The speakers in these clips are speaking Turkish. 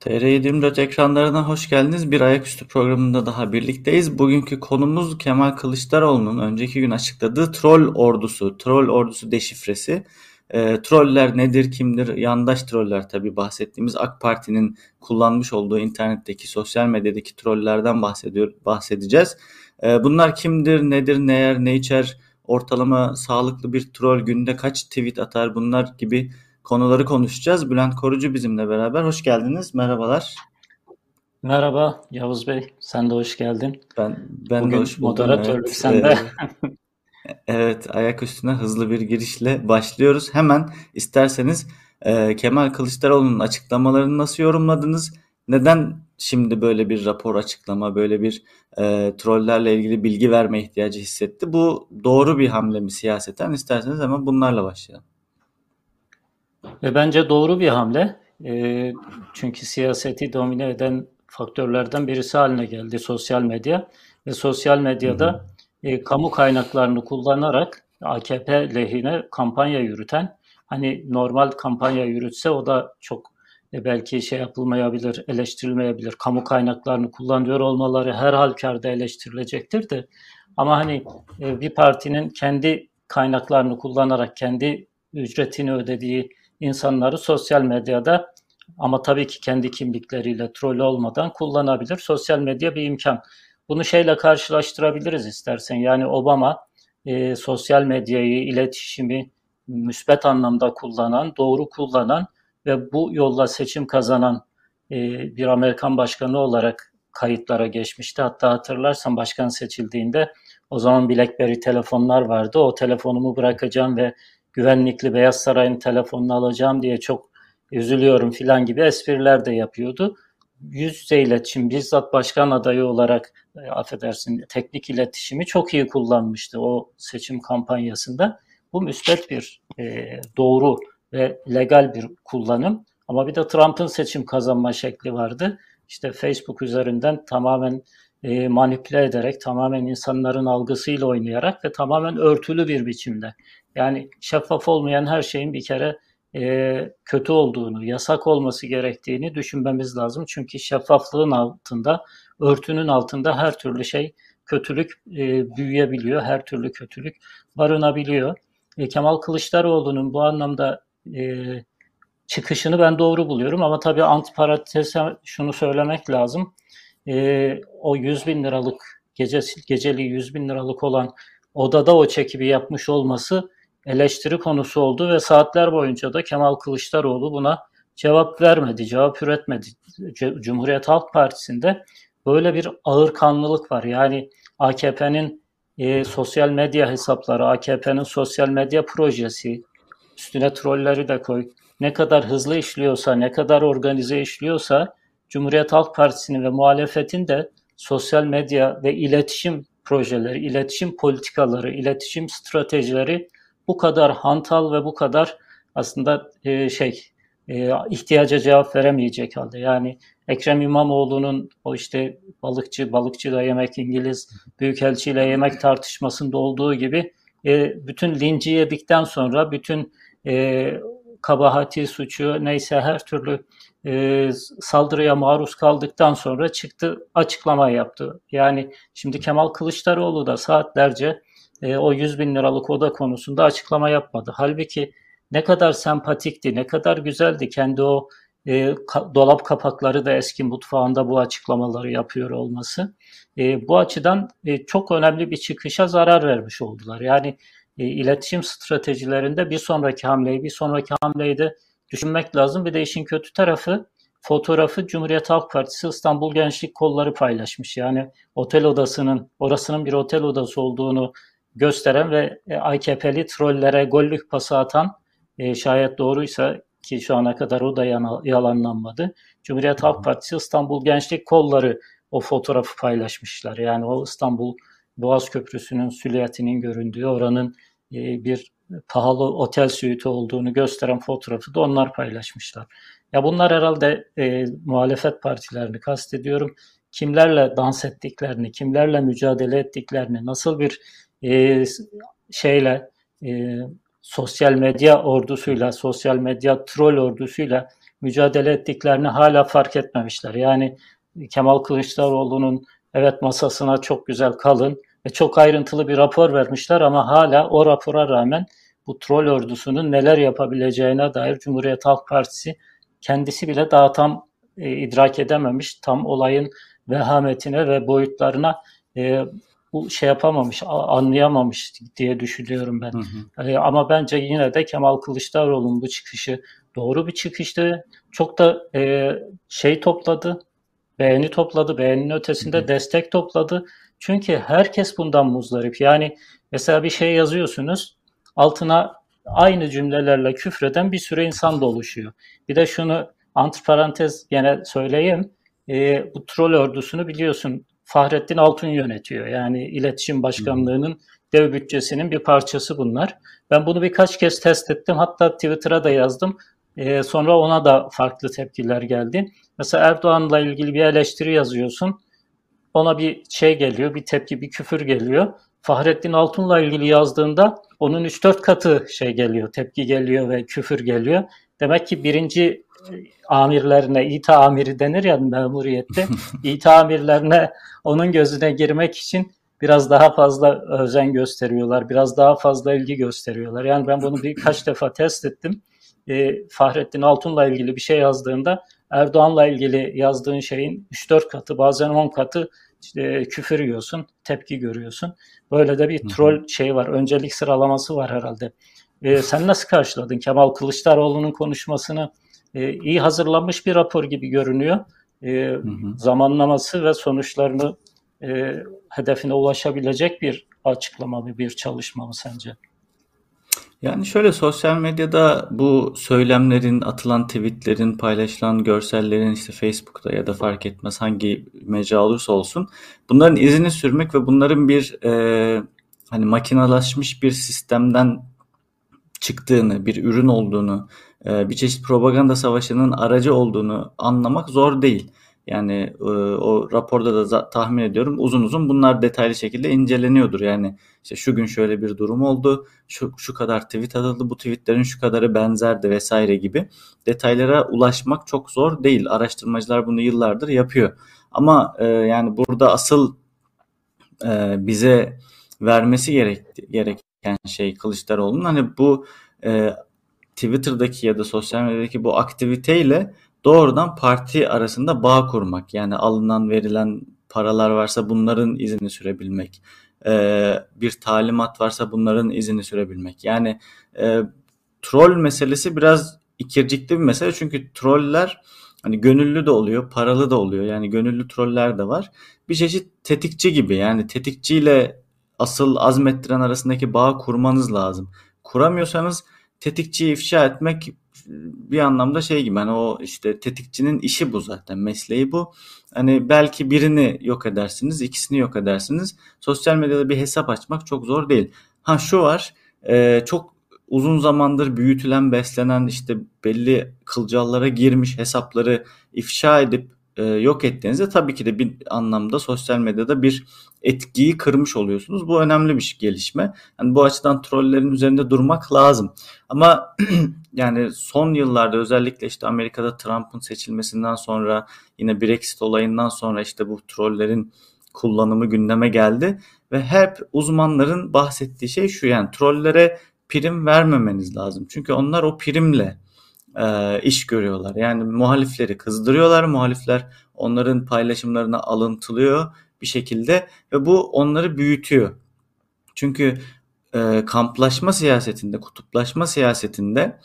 TR24 ekranlarına hoş geldiniz. Bir ayaküstü programında daha birlikteyiz. Bugünkü konumuz Kemal Kılıçdaroğlu'nun önceki gün açıkladığı troll ordusu, troll ordusu deşifresi. E, troller nedir, kimdir? Yandaş troller tabii bahsettiğimiz AK Parti'nin kullanmış olduğu internetteki, sosyal medyadaki trollerden bahsediyor, bahsedeceğiz. E, bunlar kimdir, nedir, ne yer, ne içer? Ortalama sağlıklı bir troll günde kaç tweet atar bunlar gibi konuları konuşacağız. Bülent Korucu bizimle beraber. Hoş geldiniz. Merhabalar. Merhaba Yavuz Bey. Sen de hoş geldin. Ben ben Bugün de hoş buldum. moderatörlük Evet. sende. Evet, ayak üstüne hızlı bir girişle başlıyoruz. Hemen isterseniz e, Kemal Kılıçdaroğlu'nun açıklamalarını nasıl yorumladınız? Neden şimdi böyle bir rapor açıklama, böyle bir e, trollerle ilgili bilgi verme ihtiyacı hissetti? Bu doğru bir hamle mi siyaseten? İsterseniz hemen bunlarla başlayalım. Ve bence doğru bir hamle. E, çünkü siyaseti domine eden faktörlerden birisi haline geldi sosyal medya. Ve sosyal medyada e, kamu kaynaklarını kullanarak AKP lehine kampanya yürüten, hani normal kampanya yürütse o da çok e, belki şey yapılmayabilir, eleştirilmeyebilir. Kamu kaynaklarını kullanıyor olmaları her halükarda eleştirilecektir de. Ama hani e, bir partinin kendi kaynaklarını kullanarak kendi ücretini ödediği insanları sosyal medyada ama tabii ki kendi kimlikleriyle troll olmadan kullanabilir. Sosyal medya bir imkan. Bunu şeyle karşılaştırabiliriz istersen. Yani Obama e, sosyal medyayı, iletişimi müsbet anlamda kullanan, doğru kullanan ve bu yolla seçim kazanan e, bir Amerikan başkanı olarak kayıtlara geçmişti. Hatta hatırlarsan başkan seçildiğinde o zaman BlackBerry telefonlar vardı. O telefonumu bırakacağım ve güvenlikli Beyaz Saray'ın telefonunu alacağım diye çok üzülüyorum filan gibi espriler de yapıyordu. Yüz yüze iletişim bizzat başkan adayı olarak e, affedersin teknik iletişimi çok iyi kullanmıştı o seçim kampanyasında. Bu müsbet bir e, doğru ve legal bir kullanım. Ama bir de Trump'ın seçim kazanma şekli vardı. İşte Facebook üzerinden tamamen e, manipüle ederek, tamamen insanların algısıyla oynayarak ve tamamen örtülü bir biçimde. Yani şeffaf olmayan her şeyin bir kere e, kötü olduğunu, yasak olması gerektiğini düşünmemiz lazım. Çünkü şeffaflığın altında, örtünün altında her türlü şey, kötülük e, büyüyebiliyor, her türlü kötülük barınabiliyor. E, Kemal Kılıçdaroğlu'nun bu anlamda e, çıkışını ben doğru buluyorum ama tabii antiparanteze şunu söylemek lazım. E, o 100 bin liralık gecesi, geceliği 100 bin liralık olan odada o çekibi yapmış olması eleştiri konusu oldu ve saatler boyunca da Kemal Kılıçdaroğlu buna cevap vermedi, cevap üretmedi. Cumhuriyet Halk Partisi'nde böyle bir ağır kanlılık var. Yani AKP'nin e, sosyal medya hesapları, AKP'nin sosyal medya projesi, üstüne trolleri de koy. Ne kadar hızlı işliyorsa, ne kadar organize işliyorsa Cumhuriyet Halk Partisi'nin ve muhalefetin de sosyal medya ve iletişim projeleri, iletişim politikaları, iletişim stratejileri bu kadar hantal ve bu kadar aslında e, şey e, ihtiyaca cevap veremeyecek halde. Yani Ekrem İmamoğlu'nun o işte balıkçı, balıkçıyla yemek İngiliz, büyükelçiyle yemek tartışmasında olduğu gibi e, bütün linci yedikten sonra bütün e, kabahati, suçu neyse her türlü e, saldırıya maruz kaldıktan sonra çıktı açıklama yaptı. Yani şimdi Kemal Kılıçdaroğlu da saatlerce e, o 100 bin liralık oda konusunda açıklama yapmadı. Halbuki ne kadar sempatikti, ne kadar güzeldi kendi o e, ka, dolap kapakları da eski mutfağında bu açıklamaları yapıyor olması. E, bu açıdan e, çok önemli bir çıkışa zarar vermiş oldular. Yani e, iletişim stratejilerinde bir sonraki hamleyi, bir sonraki hamleyi de düşünmek lazım. Bir de işin kötü tarafı fotoğrafı Cumhuriyet Halk Partisi İstanbul Gençlik Kolları paylaşmış. Yani otel odasının, orasının bir otel odası olduğunu gösteren ve e, AKP'li trollere gollük pası atan e, şayet doğruysa ki şu ana kadar o da yalanlanmadı. Cumhuriyet Halk Partisi İstanbul Gençlik Kolları o fotoğrafı paylaşmışlar. Yani o İstanbul Boğaz Köprüsü'nün süliyetinin göründüğü oranın e, bir pahalı otel süitü olduğunu gösteren fotoğrafı da onlar paylaşmışlar. Ya bunlar herhalde e, muhalefet partilerini kastediyorum. Kimlerle dans ettiklerini, kimlerle mücadele ettiklerini, nasıl bir e, şeyle e, sosyal medya ordusuyla, sosyal medya troll ordusuyla mücadele ettiklerini hala fark etmemişler. Yani Kemal Kılıçdaroğlu'nun evet masasına çok güzel kalın ve çok ayrıntılı bir rapor vermişler ama hala o rapora rağmen bu troll ordusunun neler yapabileceğine dair Cumhuriyet Halk Partisi kendisi bile daha tam e, idrak edememiş. Tam olayın vehametine ve boyutlarına e, bu şey yapamamış, anlayamamış diye düşünüyorum ben. Hı hı. E, ama bence yine de Kemal Kılıçdaroğlu'nun bu çıkışı doğru bir çıkıştı. Çok da e, şey topladı, beğeni topladı, beğeninin ötesinde hı hı. destek topladı. Çünkü herkes bundan muzdarip. Yani mesela bir şey yazıyorsunuz, altına aynı cümlelerle küfreden bir sürü insan da oluşuyor. Bir de şunu antiparantez gene söyleyeyim. E, bu troll ordusunu biliyorsun Fahrettin Altun yönetiyor. Yani iletişim başkanlığının dev bütçesinin bir parçası bunlar. Ben bunu birkaç kez test ettim. Hatta Twitter'a da yazdım. E, sonra ona da farklı tepkiler geldi. Mesela Erdoğan'la ilgili bir eleştiri yazıyorsun. Ona bir şey geliyor, bir tepki, bir küfür geliyor. Fahrettin Altun'la ilgili yazdığında onun 3-4 katı şey geliyor, tepki geliyor ve küfür geliyor. Demek ki birinci amirlerine, İTA amiri denir ya memuriyette. İTA amirlerine onun gözüne girmek için biraz daha fazla özen gösteriyorlar, biraz daha fazla ilgi gösteriyorlar. Yani ben bunu birkaç defa test ettim. E, Fahrettin Altun'la ilgili bir şey yazdığında Erdoğan'la ilgili yazdığın şeyin 3-4 katı bazen 10 katı işte, küfür yiyorsun, tepki görüyorsun. Böyle de bir troll şey var, öncelik sıralaması var herhalde. E, sen nasıl karşıladın Kemal Kılıçdaroğlu'nun konuşmasını? E, iyi hazırlanmış bir rapor gibi görünüyor. E, hı hı. Zamanlaması ve sonuçlarını e, hedefine ulaşabilecek bir açıklama mı, bir çalışma mı sence? Yani şöyle sosyal medyada bu söylemlerin, atılan tweetlerin, paylaşılan görsellerin işte Facebook'ta ya da fark etmez hangi mecra olursa olsun bunların izini sürmek ve bunların bir e, hani makinalaşmış bir sistemden çıktığını, bir ürün olduğunu bir çeşit propaganda savaşının aracı olduğunu anlamak zor değil. Yani e, o raporda da tahmin ediyorum uzun uzun bunlar detaylı şekilde inceleniyordur. Yani işte şu gün şöyle bir durum oldu, şu, şu kadar tweet atıldı, bu tweetlerin şu kadarı benzerdi vesaire gibi detaylara ulaşmak çok zor değil. Araştırmacılar bunu yıllardır yapıyor. Ama e, yani burada asıl e, bize vermesi gerek, gereken şey Kılıçdaroğlu'nun hani bu Twitter'daki ya da sosyal medyadaki bu aktiviteyle doğrudan parti arasında bağ kurmak. Yani alınan verilen paralar varsa bunların izini sürebilmek. Ee, bir talimat varsa bunların izini sürebilmek. Yani e, troll meselesi biraz ikircikli bir mesele. Çünkü troller hani gönüllü de oluyor, paralı da oluyor. Yani gönüllü troller de var. Bir çeşit tetikçi gibi. Yani tetikçiyle asıl azmettiren arasındaki bağ kurmanız lazım. Kuramıyorsanız tetikçiyi ifşa etmek bir anlamda şey gibi hani o işte tetikçinin işi bu zaten mesleği bu. Hani belki birini yok edersiniz ikisini yok edersiniz. Sosyal medyada bir hesap açmak çok zor değil. Ha şu var e, çok uzun zamandır büyütülen beslenen işte belli kılcallara girmiş hesapları ifşa edip e, yok ettiğinizde tabii ki de bir anlamda sosyal medyada bir etkiyi kırmış oluyorsunuz. Bu önemli bir gelişme. Yani bu açıdan trollerin üzerinde durmak lazım. Ama yani son yıllarda özellikle işte Amerika'da Trump'ın seçilmesinden sonra yine Brexit olayından sonra işte bu trollerin kullanımı gündeme geldi ve hep uzmanların bahsettiği şey şu yani trollere prim vermemeniz lazım. Çünkü onlar o primle e, iş görüyorlar. Yani muhalifleri kızdırıyorlar. Muhalifler onların paylaşımlarına alıntılıyor bir şekilde ve bu onları büyütüyor. Çünkü e, kamplaşma siyasetinde, kutuplaşma siyasetinde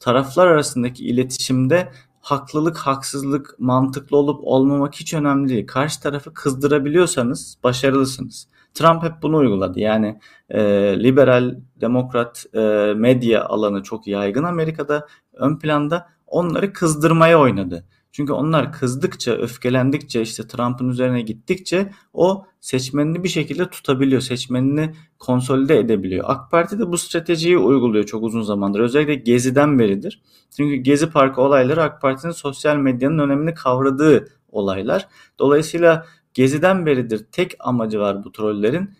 taraflar arasındaki iletişimde haklılık, haksızlık, mantıklı olup olmamak hiç önemli değil. Karşı tarafı kızdırabiliyorsanız başarılısınız. Trump hep bunu uyguladı. Yani e, liberal, demokrat e, medya alanı çok yaygın Amerika'da ön planda onları kızdırmaya oynadı. Çünkü onlar kızdıkça, öfkelendikçe, işte Trump'ın üzerine gittikçe o seçmenini bir şekilde tutabiliyor. Seçmenini konsolide edebiliyor. AK Parti de bu stratejiyi uyguluyor çok uzun zamandır. Özellikle Gezi'den beridir. Çünkü Gezi Parkı olayları AK Parti'nin sosyal medyanın önemini kavradığı olaylar. Dolayısıyla Gezi'den beridir tek amacı var bu trollerin.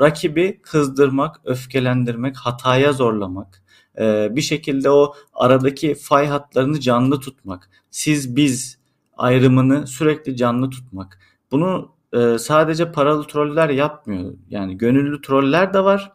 Rakibi kızdırmak, öfkelendirmek, hataya zorlamak, e, bir şekilde o aradaki fay hatlarını canlı tutmak, siz biz ayrımını sürekli canlı tutmak. Bunu e, sadece paralı troller yapmıyor. Yani gönüllü troller de var.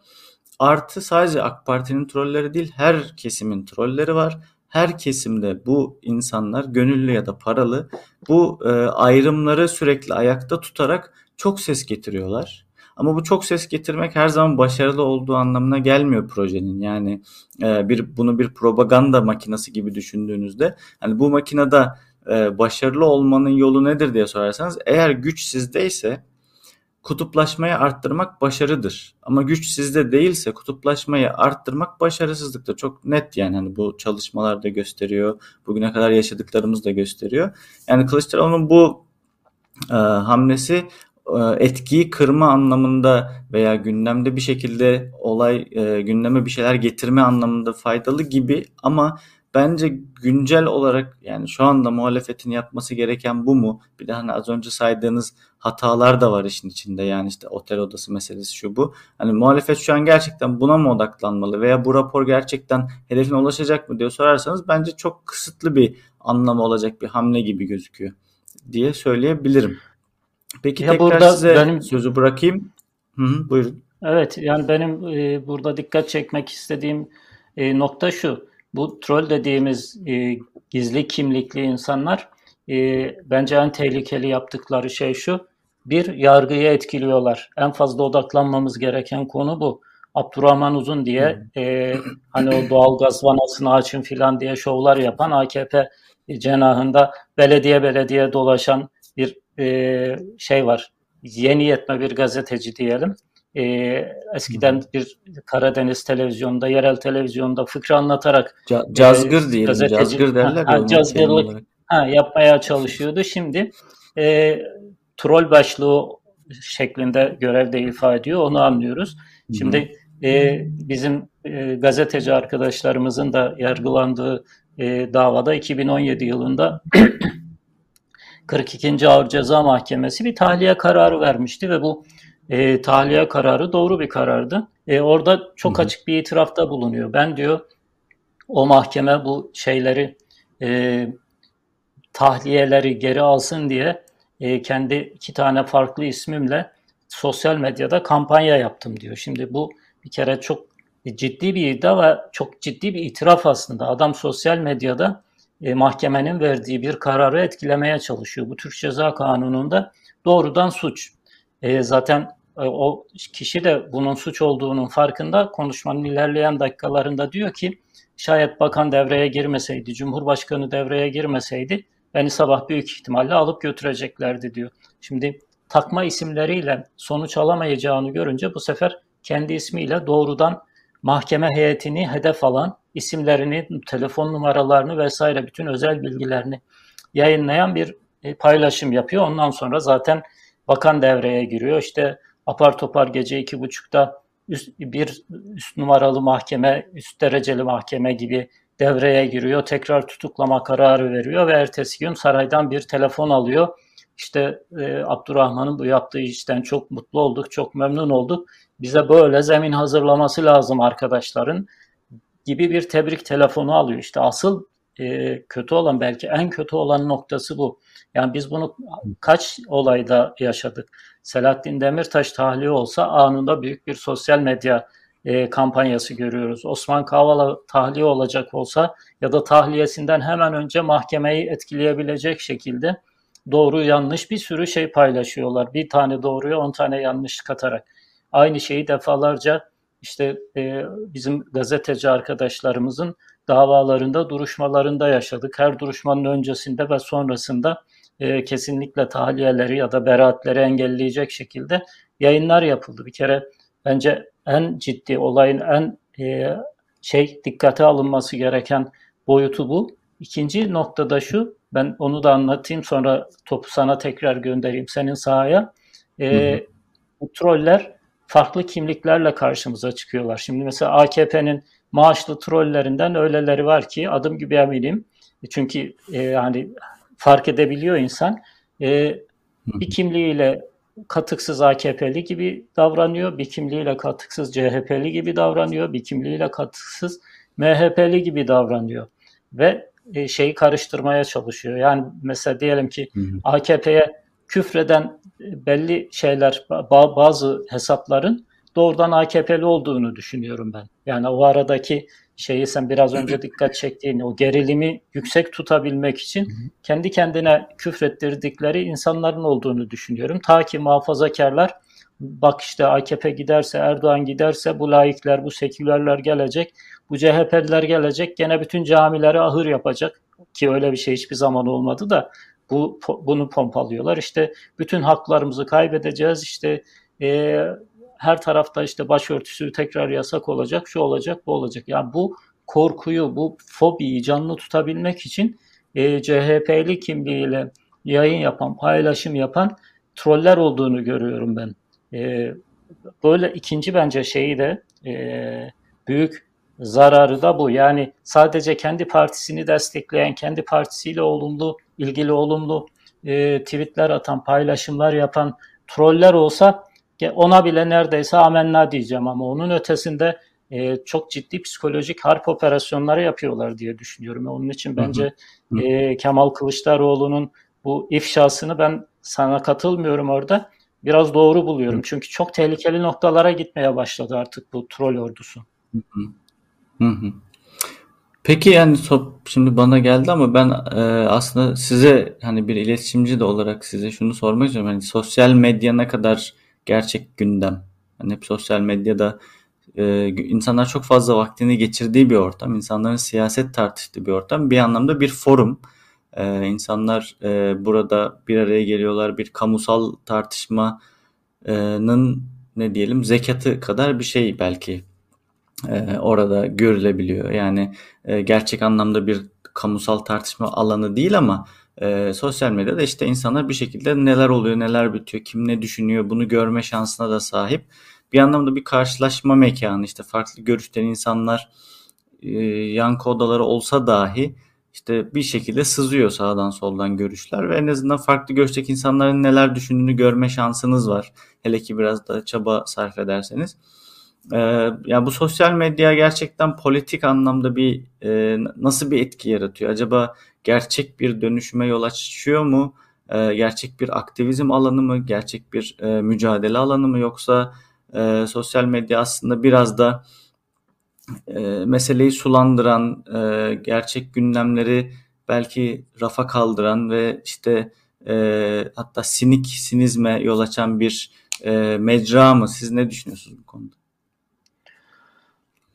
Artı sadece AK Parti'nin trolleri değil her kesimin trolleri var. Her kesimde bu insanlar gönüllü ya da paralı bu e, ayrımları sürekli ayakta tutarak çok ses getiriyorlar. Ama bu çok ses getirmek her zaman başarılı olduğu anlamına gelmiyor projenin. Yani e, bir bunu bir propaganda makinesi gibi düşündüğünüzde hani bu makinede e, başarılı olmanın yolu nedir diye sorarsanız eğer güç sizdeyse kutuplaşmayı arttırmak başarıdır. Ama güç sizde değilse kutuplaşmayı arttırmak başarısızlıktır. Çok net yani hani bu çalışmalar da gösteriyor. Bugüne kadar yaşadıklarımız da gösteriyor. Yani Kılıçdaroğlu'nun bu e, hamlesi etkiyi kırma anlamında veya gündemde bir şekilde olay e, gündeme bir şeyler getirme anlamında faydalı gibi ama bence güncel olarak yani şu anda muhalefetin yapması gereken bu mu? Bir de hani az önce saydığınız hatalar da var işin içinde. Yani işte otel odası meselesi şu bu. Hani muhalefet şu an gerçekten buna mı odaklanmalı veya bu rapor gerçekten hedefine ulaşacak mı diye sorarsanız bence çok kısıtlı bir anlamı olacak bir hamle gibi gözüküyor diye söyleyebilirim. Peki ya tekrar burada size benim... sözü bırakayım. Hı hı, buyurun. Evet yani benim e, burada dikkat çekmek istediğim e, nokta şu bu troll dediğimiz e, gizli kimlikli insanlar e, bence en tehlikeli yaptıkları şey şu. Bir, yargıyı etkiliyorlar. En fazla odaklanmamız gereken konu bu. Abdurrahman Uzun diye e, hani o doğal gaz vanasını açın filan diye şovlar yapan AKP cenahında belediye belediye dolaşan bir e, şey var. Yeni yetme bir gazeteci diyelim e, eskiden bir Karadeniz televizyonda, yerel televizyonda fıkra anlatarak Ca cazgır e, diyelim, gazeteci, cazgır derler ha. Cazgırlık ha, yapmaya çalışıyordu. Şimdi e, troll başlığı şeklinde görevde ifade ediyor. Onu anlıyoruz. Şimdi e, bizim e, gazeteci arkadaşlarımızın da yargılandığı e, davada 2017 yılında 42. Ağır Ceza Mahkemesi bir tahliye kararı vermişti ve bu e, tahliye kararı doğru bir karardı. E, orada çok Hı-hı. açık bir itirafta bulunuyor. Ben diyor o mahkeme bu şeyleri e, tahliyeleri geri alsın diye e, kendi iki tane farklı ismimle sosyal medyada kampanya yaptım diyor. Şimdi bu bir kere çok ciddi bir iddia ve çok ciddi bir itiraf aslında. Adam sosyal medyada e, mahkemenin verdiği bir kararı etkilemeye çalışıyor. Bu Türk Ceza Kanunu'nda doğrudan suç. E, zaten e, o kişi de bunun suç olduğunun farkında konuşmanın ilerleyen dakikalarında diyor ki şayet bakan devreye girmeseydi, cumhurbaşkanı devreye girmeseydi beni sabah büyük ihtimalle alıp götüreceklerdi diyor. Şimdi takma isimleriyle sonuç alamayacağını görünce bu sefer kendi ismiyle doğrudan mahkeme heyetini hedef alan isimlerini, telefon numaralarını vesaire bütün özel bilgilerini yayınlayan bir e, paylaşım yapıyor. Ondan sonra zaten bakan devreye giriyor. İşte apar topar gece iki buçukta üst, bir üst numaralı mahkeme, üst dereceli mahkeme gibi devreye giriyor. Tekrar tutuklama kararı veriyor ve ertesi gün saraydan bir telefon alıyor. İşte e, Abdurrahman'ın bu yaptığı işten çok mutlu olduk, çok memnun olduk. Bize böyle zemin hazırlaması lazım arkadaşların gibi bir tebrik telefonu alıyor. İşte asıl e, kötü olan belki en kötü olan noktası bu. Yani biz bunu kaç olayda yaşadık. Selahattin Demirtaş tahliye olsa anında büyük bir sosyal medya e, kampanyası görüyoruz. Osman Kavala tahliye olacak olsa ya da tahliyesinden hemen önce mahkemeyi etkileyebilecek şekilde doğru yanlış bir sürü şey paylaşıyorlar. Bir tane doğruya on tane yanlış katarak. Aynı şeyi defalarca işte e, bizim gazeteci arkadaşlarımızın davalarında, duruşmalarında yaşadık. Her duruşmanın öncesinde ve sonrasında e, kesinlikle tahliyeleri ya da beraatleri engelleyecek şekilde yayınlar yapıldı. Bir kere bence en ciddi olayın en e, şey dikkate alınması gereken boyutu bu. İkinci noktada şu, ben onu da anlatayım sonra topu sana tekrar göndereyim senin sahaya. E, bu troller farklı kimliklerle karşımıza çıkıyorlar. Şimdi mesela AKP'nin maaşlı trollerinden öyleleri var ki adım gibi eminim. Çünkü e, yani fark edebiliyor insan. E, bir kimliğiyle katıksız AKP'li gibi davranıyor, bir kimliğiyle katıksız CHP'li gibi davranıyor, bir kimliğiyle katıksız MHP'li gibi davranıyor ve e, şeyi karıştırmaya çalışıyor. Yani mesela diyelim ki AKP'ye küfreden belli şeyler bazı hesapların doğrudan AKP'li olduğunu düşünüyorum ben. Yani o aradaki şeyi sen biraz önce dikkat çektiğin o gerilimi yüksek tutabilmek için kendi kendine küfrettirdikleri insanların olduğunu düşünüyorum. Ta ki muhafazakarlar bak işte AKP giderse Erdoğan giderse bu laikler bu sekülerler gelecek bu CHP'liler gelecek gene bütün camileri ahır yapacak ki öyle bir şey hiçbir zaman olmadı da bu bunu pompalıyorlar. İşte bütün haklarımızı kaybedeceğiz. İşte e, her tarafta işte başörtüsü tekrar yasak olacak, şu olacak, bu olacak. Yani bu korkuyu, bu fobiyi canlı tutabilmek için e, CHP'li kimliğiyle yayın yapan, paylaşım yapan troller olduğunu görüyorum ben. E, böyle ikinci bence şeyi de e, büyük zararı da bu. Yani sadece kendi partisini destekleyen, kendi partisiyle olumlu, ilgili olumlu e, tweetler atan, paylaşımlar yapan troller olsa ona bile neredeyse amenna diyeceğim ama onun ötesinde e, çok ciddi psikolojik harp operasyonları yapıyorlar diye düşünüyorum. Onun için bence hı hı. E, Kemal Kılıçdaroğlu'nun bu ifşasını ben sana katılmıyorum orada. Biraz doğru buluyorum. Hı. Çünkü çok tehlikeli noktalara gitmeye başladı artık bu troll ordusu. Hı hı. Hı hı. Peki yani şimdi bana geldi ama ben e, aslında size hani bir iletişimci de olarak size şunu sormak istiyorum. Hani sosyal medya ne kadar gerçek gündem? Hani hep sosyal medyada e, insanlar çok fazla vaktini geçirdiği bir ortam. insanların siyaset tartıştığı bir ortam. Bir anlamda bir forum. E, insanlar e, burada bir araya geliyorlar. Bir kamusal tartışmanın ne diyelim zekatı kadar bir şey belki e, orada görülebiliyor. Yani e, gerçek anlamda bir kamusal tartışma alanı değil ama e, sosyal medyada işte insanlar bir şekilde neler oluyor, neler bitiyor, kim ne düşünüyor bunu görme şansına da sahip. Bir anlamda bir karşılaşma mekanı işte farklı görüşten insanlar e, yankı odaları olsa dahi işte bir şekilde sızıyor sağdan soldan görüşler ve en azından farklı görüşteki insanların neler düşündüğünü görme şansınız var. Hele ki biraz da çaba sarf ederseniz. Ee, ya bu sosyal medya gerçekten politik anlamda bir e, nasıl bir etki yaratıyor? Acaba gerçek bir dönüşüme yol açıyor mu? E, gerçek bir aktivizm alanı mı? Gerçek bir e, mücadele alanı mı? Yoksa e, sosyal medya aslında biraz da e, meseleyi sulandıran, e, gerçek gündemleri belki rafa kaldıran ve işte e, hatta sinik sinizme yol açan bir e, mecra mı? Siz ne düşünüyorsunuz bu konuda?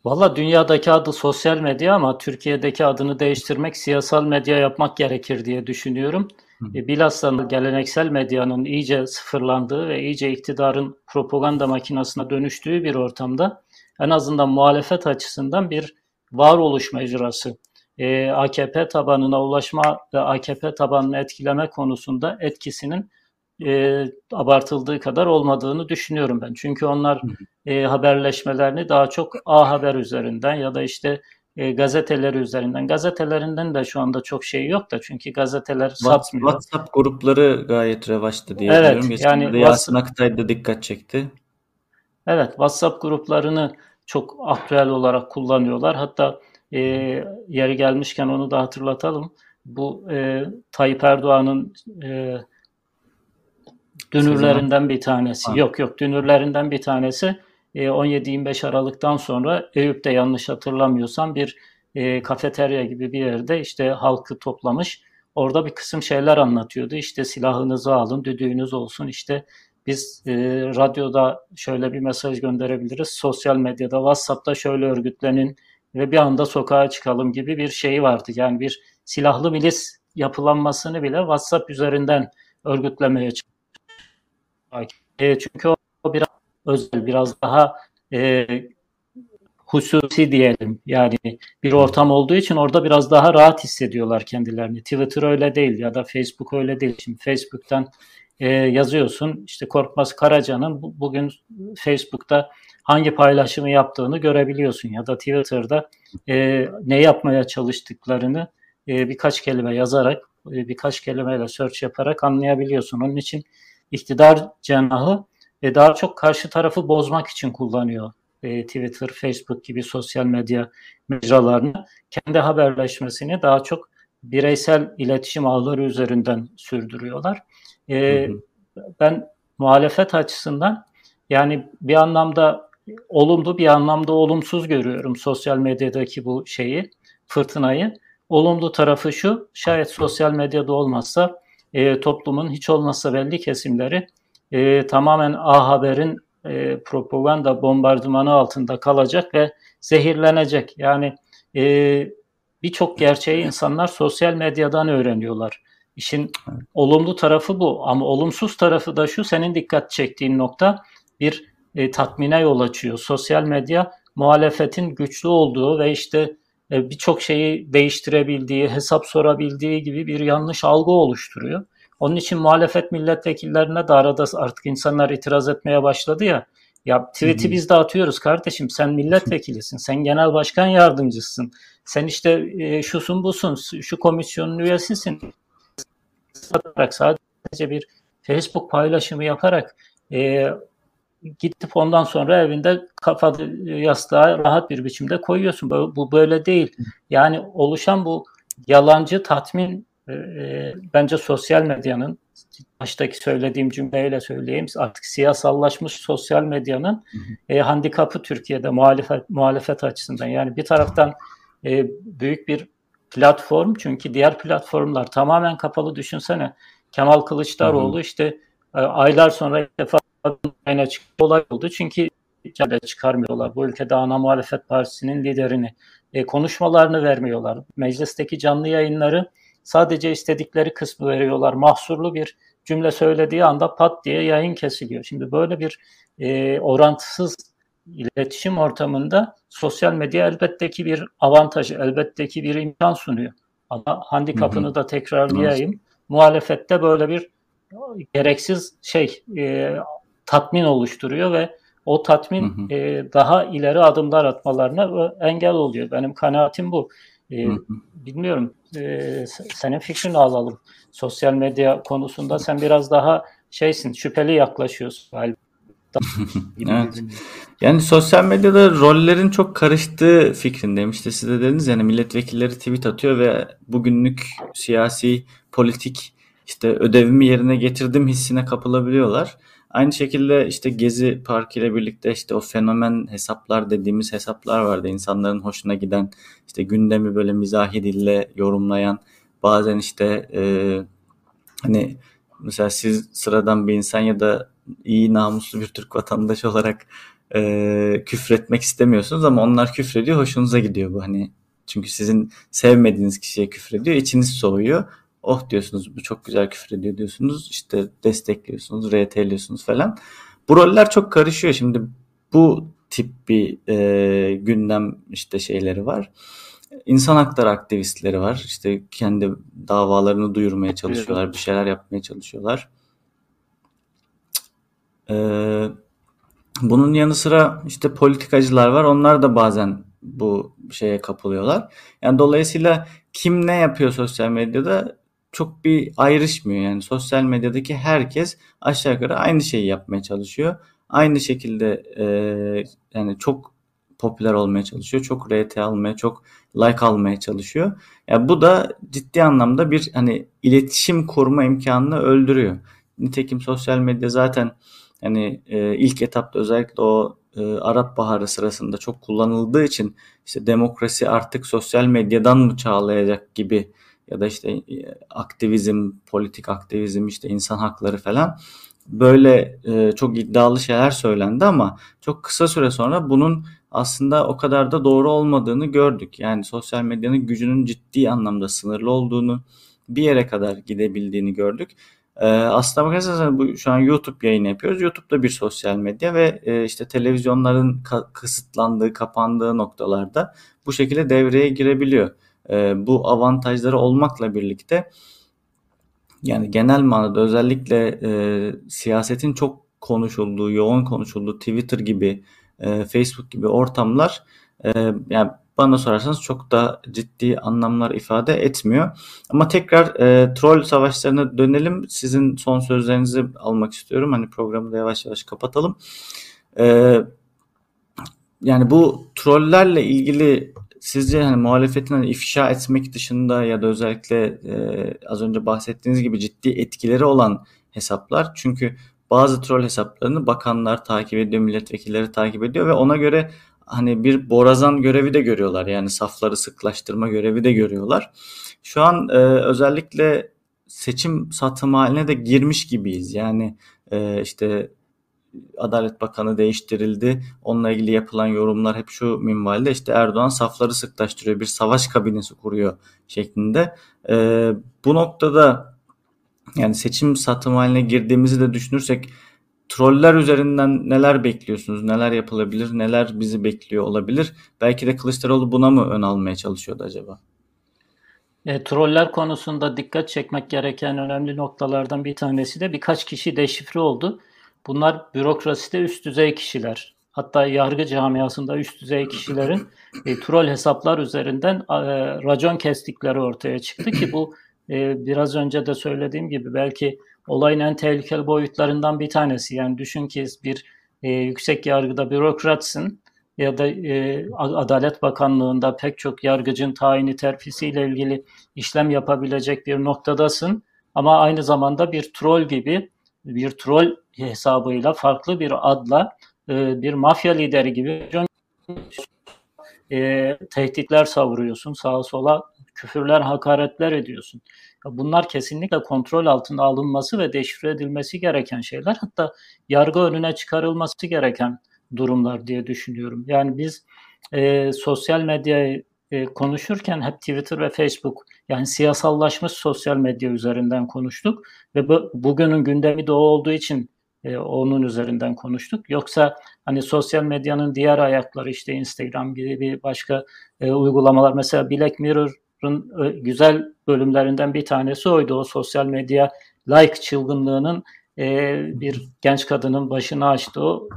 Valla dünyadaki adı sosyal medya ama Türkiye'deki adını değiştirmek siyasal medya yapmak gerekir diye düşünüyorum. E, bilhassa geleneksel medyanın iyice sıfırlandığı ve iyice iktidarın propaganda makinasına dönüştüğü bir ortamda en azından muhalefet açısından bir varoluş mecrası. E, AKP tabanına ulaşma ve AKP tabanını etkileme konusunda etkisinin e, abartıldığı kadar olmadığını düşünüyorum ben. Çünkü onlar e, haberleşmelerini daha çok A Haber üzerinden ya da işte e, gazeteleri üzerinden. Gazetelerinden de şu anda çok şey yok da çünkü gazeteler WhatsApp, satmıyor. WhatsApp grupları gayet revaçta diye evet, biliyorum. Yani Yasin Aktay da dikkat çekti. Evet, WhatsApp gruplarını çok aktüel olarak kullanıyorlar. Hatta e, yeri gelmişken onu da hatırlatalım. Bu e, Tayyip Erdoğan'ın e, Dünürlerinden bir tanesi. Ha. Yok yok dünürlerinden bir tanesi. 17-25 e, Aralık'tan sonra Eyüp'te yanlış hatırlamıyorsam bir e, kafeterya gibi bir yerde işte halkı toplamış. Orada bir kısım şeyler anlatıyordu. İşte silahınızı alın, düdüğünüz olsun. İşte biz e, radyoda şöyle bir mesaj gönderebiliriz. Sosyal medyada, WhatsApp'ta şöyle örgütlenin ve bir anda sokağa çıkalım gibi bir şey vardı. Yani bir silahlı milis yapılanmasını bile WhatsApp üzerinden örgütlemeye e, çünkü o biraz özel, biraz daha e, hususi diyelim. Yani bir ortam olduğu için orada biraz daha rahat hissediyorlar kendilerini. Twitter öyle değil ya da Facebook öyle değil. Şimdi Facebook'tan e, yazıyorsun. İşte Korkmaz Karaca'nın bugün Facebook'ta hangi paylaşımı yaptığını görebiliyorsun ya da Twitter'da e, ne yapmaya çalıştıklarını e, birkaç kelime yazarak, e, birkaç kelimeyle search yaparak anlayabiliyorsun. Onun için iktidar cenahı e, daha çok karşı tarafı bozmak için kullanıyor e, Twitter, Facebook gibi sosyal medya mecralarını kendi haberleşmesini daha çok bireysel iletişim ağları üzerinden sürdürüyorlar. E, hı hı. Ben muhalefet açısından yani bir anlamda olumlu bir anlamda olumsuz görüyorum sosyal medyadaki bu şeyi, fırtınayı. Olumlu tarafı şu, şayet sosyal medyada olmazsa e, toplumun hiç olmazsa belli kesimleri e, tamamen A Haber'in e, propaganda bombardımanı altında kalacak ve zehirlenecek. Yani e, birçok gerçeği insanlar sosyal medyadan öğreniyorlar. İşin olumlu tarafı bu ama olumsuz tarafı da şu senin dikkat çektiğin nokta bir e, tatmine yol açıyor. Sosyal medya muhalefetin güçlü olduğu ve işte birçok şeyi değiştirebildiği, hesap sorabildiği gibi bir yanlış algı oluşturuyor. Onun için muhalefet milletvekillerine de arada artık insanlar itiraz etmeye başladı ya. Ya tweet'i biz de atıyoruz kardeşim sen milletvekilisin, sen genel başkan yardımcısın, sen işte e, şusun busun, şu komisyonun üyesisin. Sadece bir Facebook paylaşımı yaparak e, gidip ondan sonra evinde kafa yastığa rahat bir biçimde koyuyorsun. Bu, bu böyle değil. Yani oluşan bu yalancı tatmin e, e, bence sosyal medyanın baştaki söylediğim cümleyle söyleyeyim artık siyasallaşmış sosyal medyanın e, handikapı Türkiye'de muhalefet muhalefet açısından yani bir taraftan e, büyük bir platform çünkü diğer platformlar tamamen kapalı düşünsene Kemal Kılıçdaroğlu hı hı. işte e, aylar sonra ilk defa ayna çıktı olay oldu çünkü çıkarmıyorlar bu ülkede ana muhalefet partisinin liderini e, konuşmalarını vermiyorlar meclisteki canlı yayınları sadece istedikleri kısmı veriyorlar. Mahsurlu bir cümle söylediği anda pat diye yayın kesiliyor. Şimdi böyle bir e, orantısız iletişim ortamında sosyal medya elbette ki bir avantaj, elbette ki bir imkan sunuyor. Ama handikapını da tekrarlayayım. Evet. Muhalefette böyle bir gereksiz şey e, tatmin oluştururuyor ve o tatmin hı hı. E, daha ileri adımlar atmalarına engel oluyor. Benim kanaatim bu. E, hı hı. Bilmiyorum e, senin fikrini alalım. Sosyal medya konusunda sen biraz daha şeysin, şüpheli yaklaşıyorsun galiba. evet. Yani sosyal medyada rollerin çok karıştığı fikrindeyim. İşte siz de dediniz yani milletvekilleri tweet atıyor ve bugünlük siyasi, politik işte ödevimi yerine getirdim hissine kapılabiliyorlar. Aynı şekilde işte Gezi Parkı ile birlikte işte o fenomen hesaplar dediğimiz hesaplar vardı. İnsanların hoşuna giden işte gündemi böyle mizahi dille yorumlayan bazen işte e, hani mesela siz sıradan bir insan ya da iyi namuslu bir Türk vatandaşı olarak e, küfretmek istemiyorsunuz ama onlar küfrediyor hoşunuza gidiyor bu hani çünkü sizin sevmediğiniz kişiye küfrediyor içiniz soğuyor oh diyorsunuz bu çok güzel küfür ediyor diyorsunuz işte destekliyorsunuz RT'liyorsunuz falan. Bu roller çok karışıyor şimdi bu tip bir e, gündem işte şeyleri var. İnsan hakları aktivistleri var. İşte kendi davalarını duyurmaya çalışıyorlar. Bir şeyler yapmaya çalışıyorlar. Ee, bunun yanı sıra işte politikacılar var. Onlar da bazen bu şeye kapılıyorlar. Yani dolayısıyla kim ne yapıyor sosyal medyada çok bir ayrışmıyor. Yani sosyal medyadaki herkes aşağı yukarı aynı şeyi yapmaya çalışıyor. Aynı şekilde e, yani çok popüler olmaya çalışıyor. Çok RT almaya, çok like almaya çalışıyor. Yani bu da ciddi anlamda bir hani iletişim kurma imkanını öldürüyor. Nitekim sosyal medya zaten hani e, ilk etapta özellikle o e, Arap Baharı sırasında çok kullanıldığı için işte demokrasi artık sosyal medyadan mı çağlayacak gibi ya da işte e, aktivizm, politik aktivizm, işte insan hakları falan böyle e, çok iddialı şeyler söylendi ama çok kısa süre sonra bunun aslında o kadar da doğru olmadığını gördük. Yani sosyal medyanın gücünün ciddi anlamda sınırlı olduğunu, bir yere kadar gidebildiğini gördük. Ee, aslında bakarsanız bu şu an YouTube yayını yapıyoruz. YouTube da bir sosyal medya ve e, işte televizyonların ka- kısıtlandığı, kapandığı noktalarda bu şekilde devreye girebiliyor e, bu avantajları olmakla birlikte yani genel manada özellikle e, siyasetin çok konuşulduğu, yoğun konuşulduğu Twitter gibi, e, Facebook gibi ortamlar e, yani bana sorarsanız çok da ciddi anlamlar ifade etmiyor. Ama tekrar e, troll savaşlarına dönelim. Sizin son sözlerinizi almak istiyorum. Hani programı da yavaş yavaş kapatalım. E, yani bu trollerle ilgili sizce hani muhalefetin hani ifşa etmek dışında ya da özellikle e, az önce bahsettiğiniz gibi ciddi etkileri olan hesaplar çünkü bazı troll hesaplarını bakanlar takip ediyor, milletvekilleri takip ediyor ve ona göre hani bir borazan görevi de görüyorlar. Yani safları sıklaştırma görevi de görüyorlar. Şu an e, özellikle seçim satım haline de girmiş gibiyiz. Yani e, işte Adalet Bakanı değiştirildi. Onunla ilgili yapılan yorumlar hep şu minvalde işte Erdoğan safları sıklaştırıyor, bir savaş kabinesi kuruyor şeklinde. E, bu noktada yani seçim satım haline girdiğimizi de düşünürsek troller üzerinden neler bekliyorsunuz? Neler yapılabilir? Neler bizi bekliyor olabilir? Belki de Kılıçdaroğlu buna mı ön almaya çalışıyordu acaba? E, troller konusunda dikkat çekmek gereken önemli noktalardan bir tanesi de birkaç kişi deşifre oldu. Bunlar bürokraside üst düzey kişiler. Hatta yargı camiasında üst düzey kişilerin e, troll hesaplar üzerinden e, racon kestikleri ortaya çıktı ki bu e, biraz önce de söylediğim gibi belki olayın en tehlikeli boyutlarından bir tanesi. Yani düşün ki bir e, yüksek yargıda bürokratsın ya da e, Adalet Bakanlığı'nda pek çok yargıcın tayini terfisiyle ilgili işlem yapabilecek bir noktadasın. Ama aynı zamanda bir troll gibi bir troll hesabıyla farklı bir adla e, bir mafya lideri gibi e, tehditler savuruyorsun. Sağa sola küfürler, hakaretler ediyorsun. Bunlar kesinlikle kontrol altına alınması ve deşifre edilmesi gereken şeyler. Hatta yargı önüne çıkarılması gereken durumlar diye düşünüyorum. Yani biz e, sosyal medyayı e, konuşurken hep Twitter ve Facebook yani siyasallaşmış sosyal medya üzerinden konuştuk ve bu, bugünün gündemi de o olduğu için e, onun üzerinden konuştuk. Yoksa hani sosyal medyanın diğer ayakları işte Instagram gibi bir başka e, uygulamalar mesela Black Mirror'ın e, güzel bölümlerinden bir tanesi oydu o sosyal medya like çılgınlığının e, bir genç kadının başını açtığı o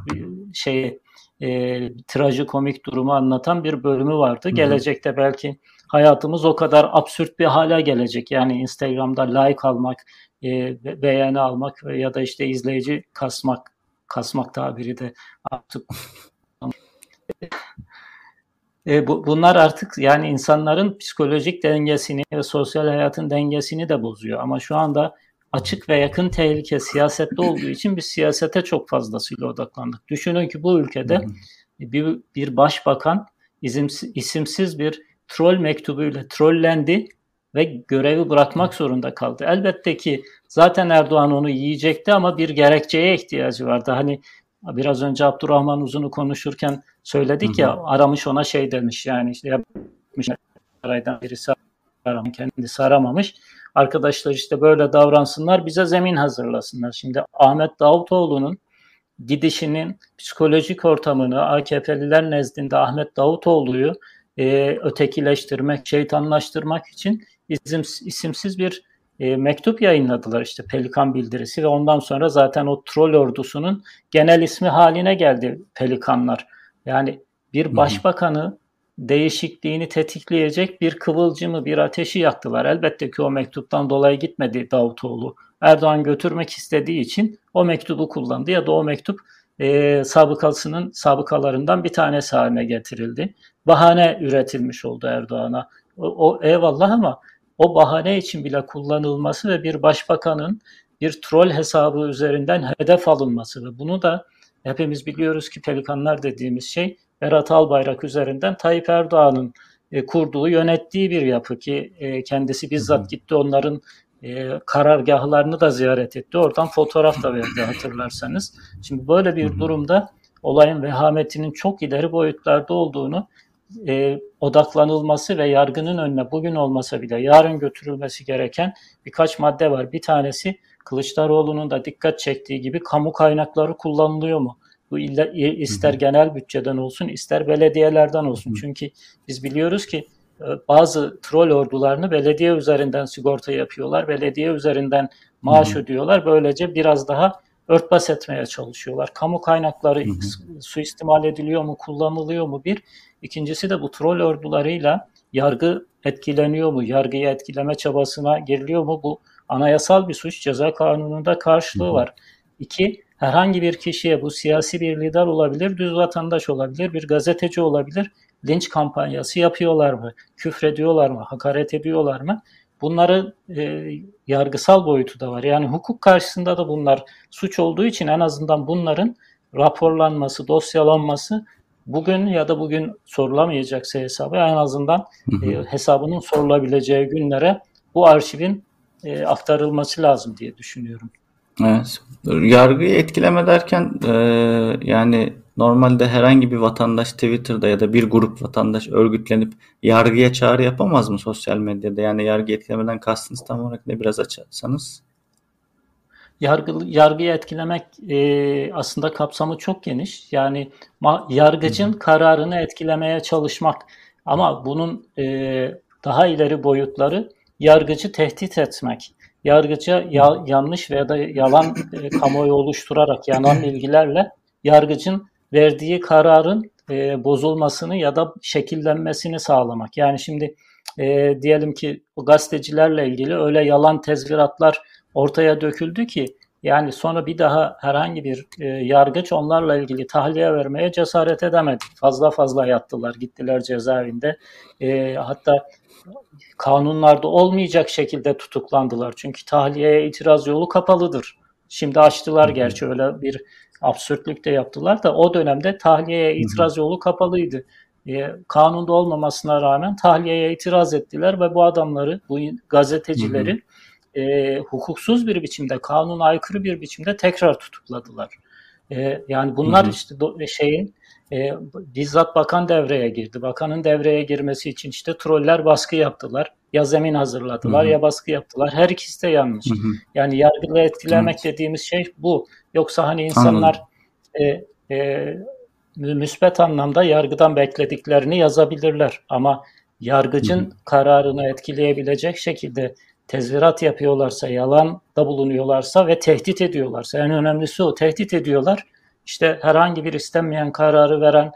şey e, trajikomik durumu anlatan bir bölümü vardı. Hı-hı. Gelecekte belki hayatımız o kadar absürt bir hale gelecek. Yani Instagram'da like almak, e, beğeni almak ya da işte izleyici kasmak, kasmak tabiri de artık e, bu, bunlar artık yani insanların psikolojik dengesini ve sosyal hayatın dengesini de bozuyor. Ama şu anda açık ve yakın tehlike siyasette olduğu için biz siyasete çok fazlasıyla odaklandık. Düşünün ki bu ülkede bir, bir başbakan isimsiz, isimsiz bir troll mektubuyla trollendi ve görevi bırakmak zorunda kaldı. Elbette ki zaten Erdoğan onu yiyecekti ama bir gerekçeye ihtiyacı vardı. Hani biraz önce Abdurrahman Uzun'u konuşurken söyledik ya aramış ona şey demiş yani işte yapmış saraydan birisi aramış kendisi aramamış arkadaşlar işte böyle davransınlar bize zemin hazırlasınlar. Şimdi Ahmet Davutoğlu'nun gidişinin psikolojik ortamını AKP'liler nezdinde Ahmet Davutoğlu'yu e, ötekileştirmek, şeytanlaştırmak için isim, isimsiz bir e, mektup yayınladılar işte Pelikan bildirisi ve ondan sonra zaten o troll ordusunun genel ismi haline geldi Pelikanlar. Yani bir başbakanı değişikliğini tetikleyecek bir kıvılcımı, bir ateşi yaktılar. Elbette ki o mektuptan dolayı gitmedi Davutoğlu. Erdoğan götürmek istediği için o mektubu kullandı ya da o mektup e, sabıkasının sabıkalarından bir tanesi haline getirildi. Bahane üretilmiş oldu Erdoğan'a. O, o eyvallah ama o bahane için bile kullanılması ve bir başbakanın bir troll hesabı üzerinden hedef alınması ve bunu da hepimiz biliyoruz ki pelikanlar dediğimiz şey Berat Albayrak üzerinden Tayyip Erdoğan'ın e, kurduğu, yönettiği bir yapı ki e, kendisi bizzat gitti onların e, karargahlarını da ziyaret etti. Oradan fotoğraf da verdi hatırlarsanız. Şimdi böyle bir durumda olayın vehametinin çok ileri boyutlarda olduğunu e, odaklanılması ve yargının önüne bugün olmasa bile yarın götürülmesi gereken birkaç madde var. Bir tanesi Kılıçdaroğlu'nun da dikkat çektiği gibi kamu kaynakları kullanılıyor mu? Bu ister genel bütçeden olsun ister belediyelerden olsun. Çünkü biz biliyoruz ki e, bazı troll ordularını belediye üzerinden sigorta yapıyorlar. Belediye üzerinden maaş ödüyorlar. Böylece biraz daha örtbas etmeye çalışıyorlar. Kamu kaynakları suistimal ediliyor mu, kullanılıyor mu bir. İkincisi de bu troll ordularıyla yargı etkileniyor mu? Yargıyı etkileme çabasına giriliyor mu? Bu anayasal bir suç. Ceza kanununda karşılığı var. İki, herhangi bir kişiye bu siyasi bir lider olabilir, düz vatandaş olabilir, bir gazeteci olabilir. Linç kampanyası yapıyorlar mı? Küfrediyorlar mı? Hakaret ediyorlar mı? Bunları e, yargısal boyutu da var. Yani hukuk karşısında da bunlar suç olduğu için en azından bunların raporlanması, dosyalanması bugün ya da bugün sorulamayacaksa hesabı en azından hı hı. E, hesabının sorulabileceği günlere bu arşivin e, aktarılması lazım diye düşünüyorum. Evet. Yargıyı etkileme derken e, yani normalde herhangi bir vatandaş Twitter'da ya da bir grup vatandaş örgütlenip yargıya çağrı yapamaz mı sosyal medyada? Yani yargı etkilemeden kastınız tam olarak ne biraz açarsanız? Yargı, yargıyı etkilemek e, aslında kapsamı çok geniş. Yani yargıcın kararını etkilemeye çalışmak ama bunun e, daha ileri boyutları yargıcı tehdit etmek yargıca ya, yanlış veya da yalan e, kamuoyu oluşturarak yalan bilgilerle yargıcın verdiği kararın e, bozulmasını ya da şekillenmesini sağlamak. Yani şimdi e, diyelim ki gazetecilerle ilgili öyle yalan tezviratlar ortaya döküldü ki yani sonra bir daha herhangi bir e, yargıç onlarla ilgili tahliye vermeye cesaret edemedi. Fazla fazla yattılar, gittiler cezaevinde. E, hatta kanunlarda olmayacak şekilde tutuklandılar. Çünkü tahliyeye itiraz yolu kapalıdır. Şimdi açtılar gerçi öyle bir absürtlük de yaptılar da o dönemde tahliyeye itiraz yolu kapalıydı. E, kanunda olmamasına rağmen tahliyeye itiraz ettiler ve bu adamları, bu gazetecileri e, hukuksuz bir biçimde, kanuna aykırı bir biçimde tekrar tutukladılar. E, yani bunlar hı hı. işte do, şeyin e, bizzat bakan devreye girdi. Bakanın devreye girmesi için işte troller baskı yaptılar. Ya zemin hazırladılar Hı-hı. ya baskı yaptılar. Her ikisi de yanlış. Hı-hı. Yani yargılı etkilemek evet. dediğimiz şey bu. Yoksa hani insanlar e, e, müsbet anlamda yargıdan beklediklerini yazabilirler. Ama yargıcın Hı-hı. kararını etkileyebilecek şekilde tezvirat yapıyorlarsa, yalan da bulunuyorlarsa ve tehdit ediyorlarsa, en önemlisi o, tehdit ediyorlar işte herhangi bir istenmeyen kararı veren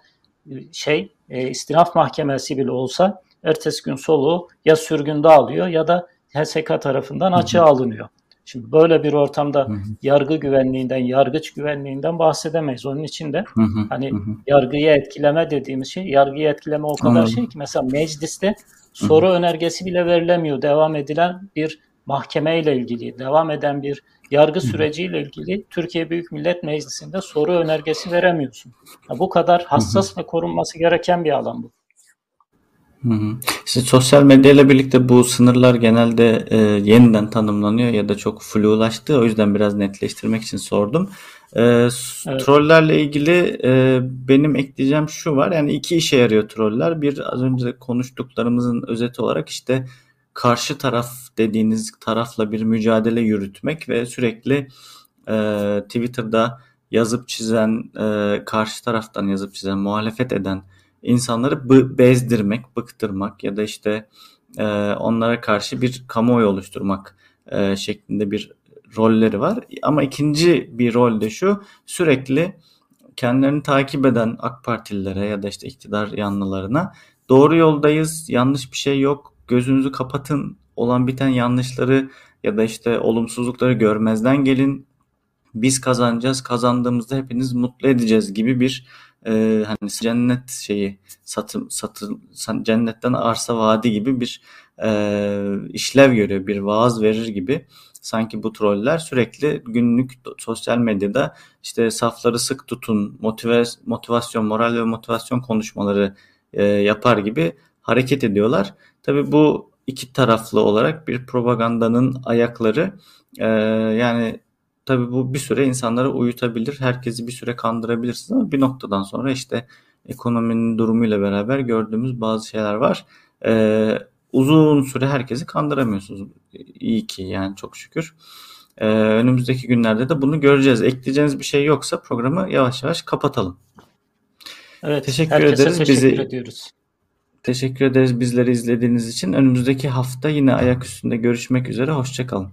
e, şey e, istinaf mahkemesi bile olsa ertesi gün soluğu ya sürgünde alıyor ya da HSK tarafından açığa alınıyor. Şimdi böyle bir ortamda hı hı. yargı güvenliğinden, yargıç güvenliğinden bahsedemeyiz. Onun için de hı hı. hani hı hı. yargıyı etkileme dediğimiz şey, yargıyı etkileme o kadar Anladım. şey ki mesela mecliste soru hı hı. önergesi bile verilemiyor. Devam edilen bir mahkeme ile ilgili, devam eden bir yargı süreciyle ilgili Türkiye Büyük Millet Meclisi'nde soru önergesi veremiyorsun. Ya bu kadar hassas ve korunması gereken bir alan bu. Hı hı. İşte sosyal medyayla birlikte bu sınırlar genelde e, yeniden tanımlanıyor ya da çok flulaştı. O yüzden biraz netleştirmek için sordum. E, evet. Trollerle ilgili e, benim ekleyeceğim şu var. Yani iki işe yarıyor troller. Bir az önce konuştuklarımızın özeti olarak işte karşı taraf dediğiniz tarafla bir mücadele yürütmek ve sürekli e, Twitter'da yazıp çizen, e, karşı taraftan yazıp çizen, muhalefet eden insanları b- bezdirmek, bıktırmak ya da işte e, onlara karşı bir kamuoyu oluşturmak e, şeklinde bir rolleri var. Ama ikinci bir rol de şu, sürekli kendilerini takip eden AK Partililere ya da işte iktidar yanlılarına doğru yoldayız, yanlış bir şey yok, gözünüzü kapatın olan biten yanlışları ya da işte olumsuzlukları görmezden gelin. Biz kazanacağız. Kazandığımızda hepiniz mutlu edeceğiz gibi bir e, hani cennet şeyi satım satın cennetten arsa vaadi gibi bir e, işlev görüyor. Bir vaaz verir gibi. Sanki bu troller sürekli günlük sosyal medyada işte safları sık tutun, motivasyon, moral ve motivasyon konuşmaları e, yapar gibi hareket ediyorlar. Tabii bu iki taraflı olarak bir propagandanın ayakları. Ee, yani tabii bu bir süre insanları uyutabilir. Herkesi bir süre kandırabilirsiniz ama bir noktadan sonra işte ekonominin durumuyla beraber gördüğümüz bazı şeyler var. Ee, uzun süre herkesi kandıramıyorsunuz. İyi ki yani çok şükür. Ee, önümüzdeki günlerde de bunu göreceğiz. Ekleyeceğiniz bir şey yoksa programı yavaş yavaş kapatalım. Evet, teşekkür ederiz. Teşekkür Bizi ediyoruz. Teşekkür ederiz bizleri izlediğiniz için. Önümüzdeki hafta yine ayak üstünde görüşmek üzere. Hoşçakalın.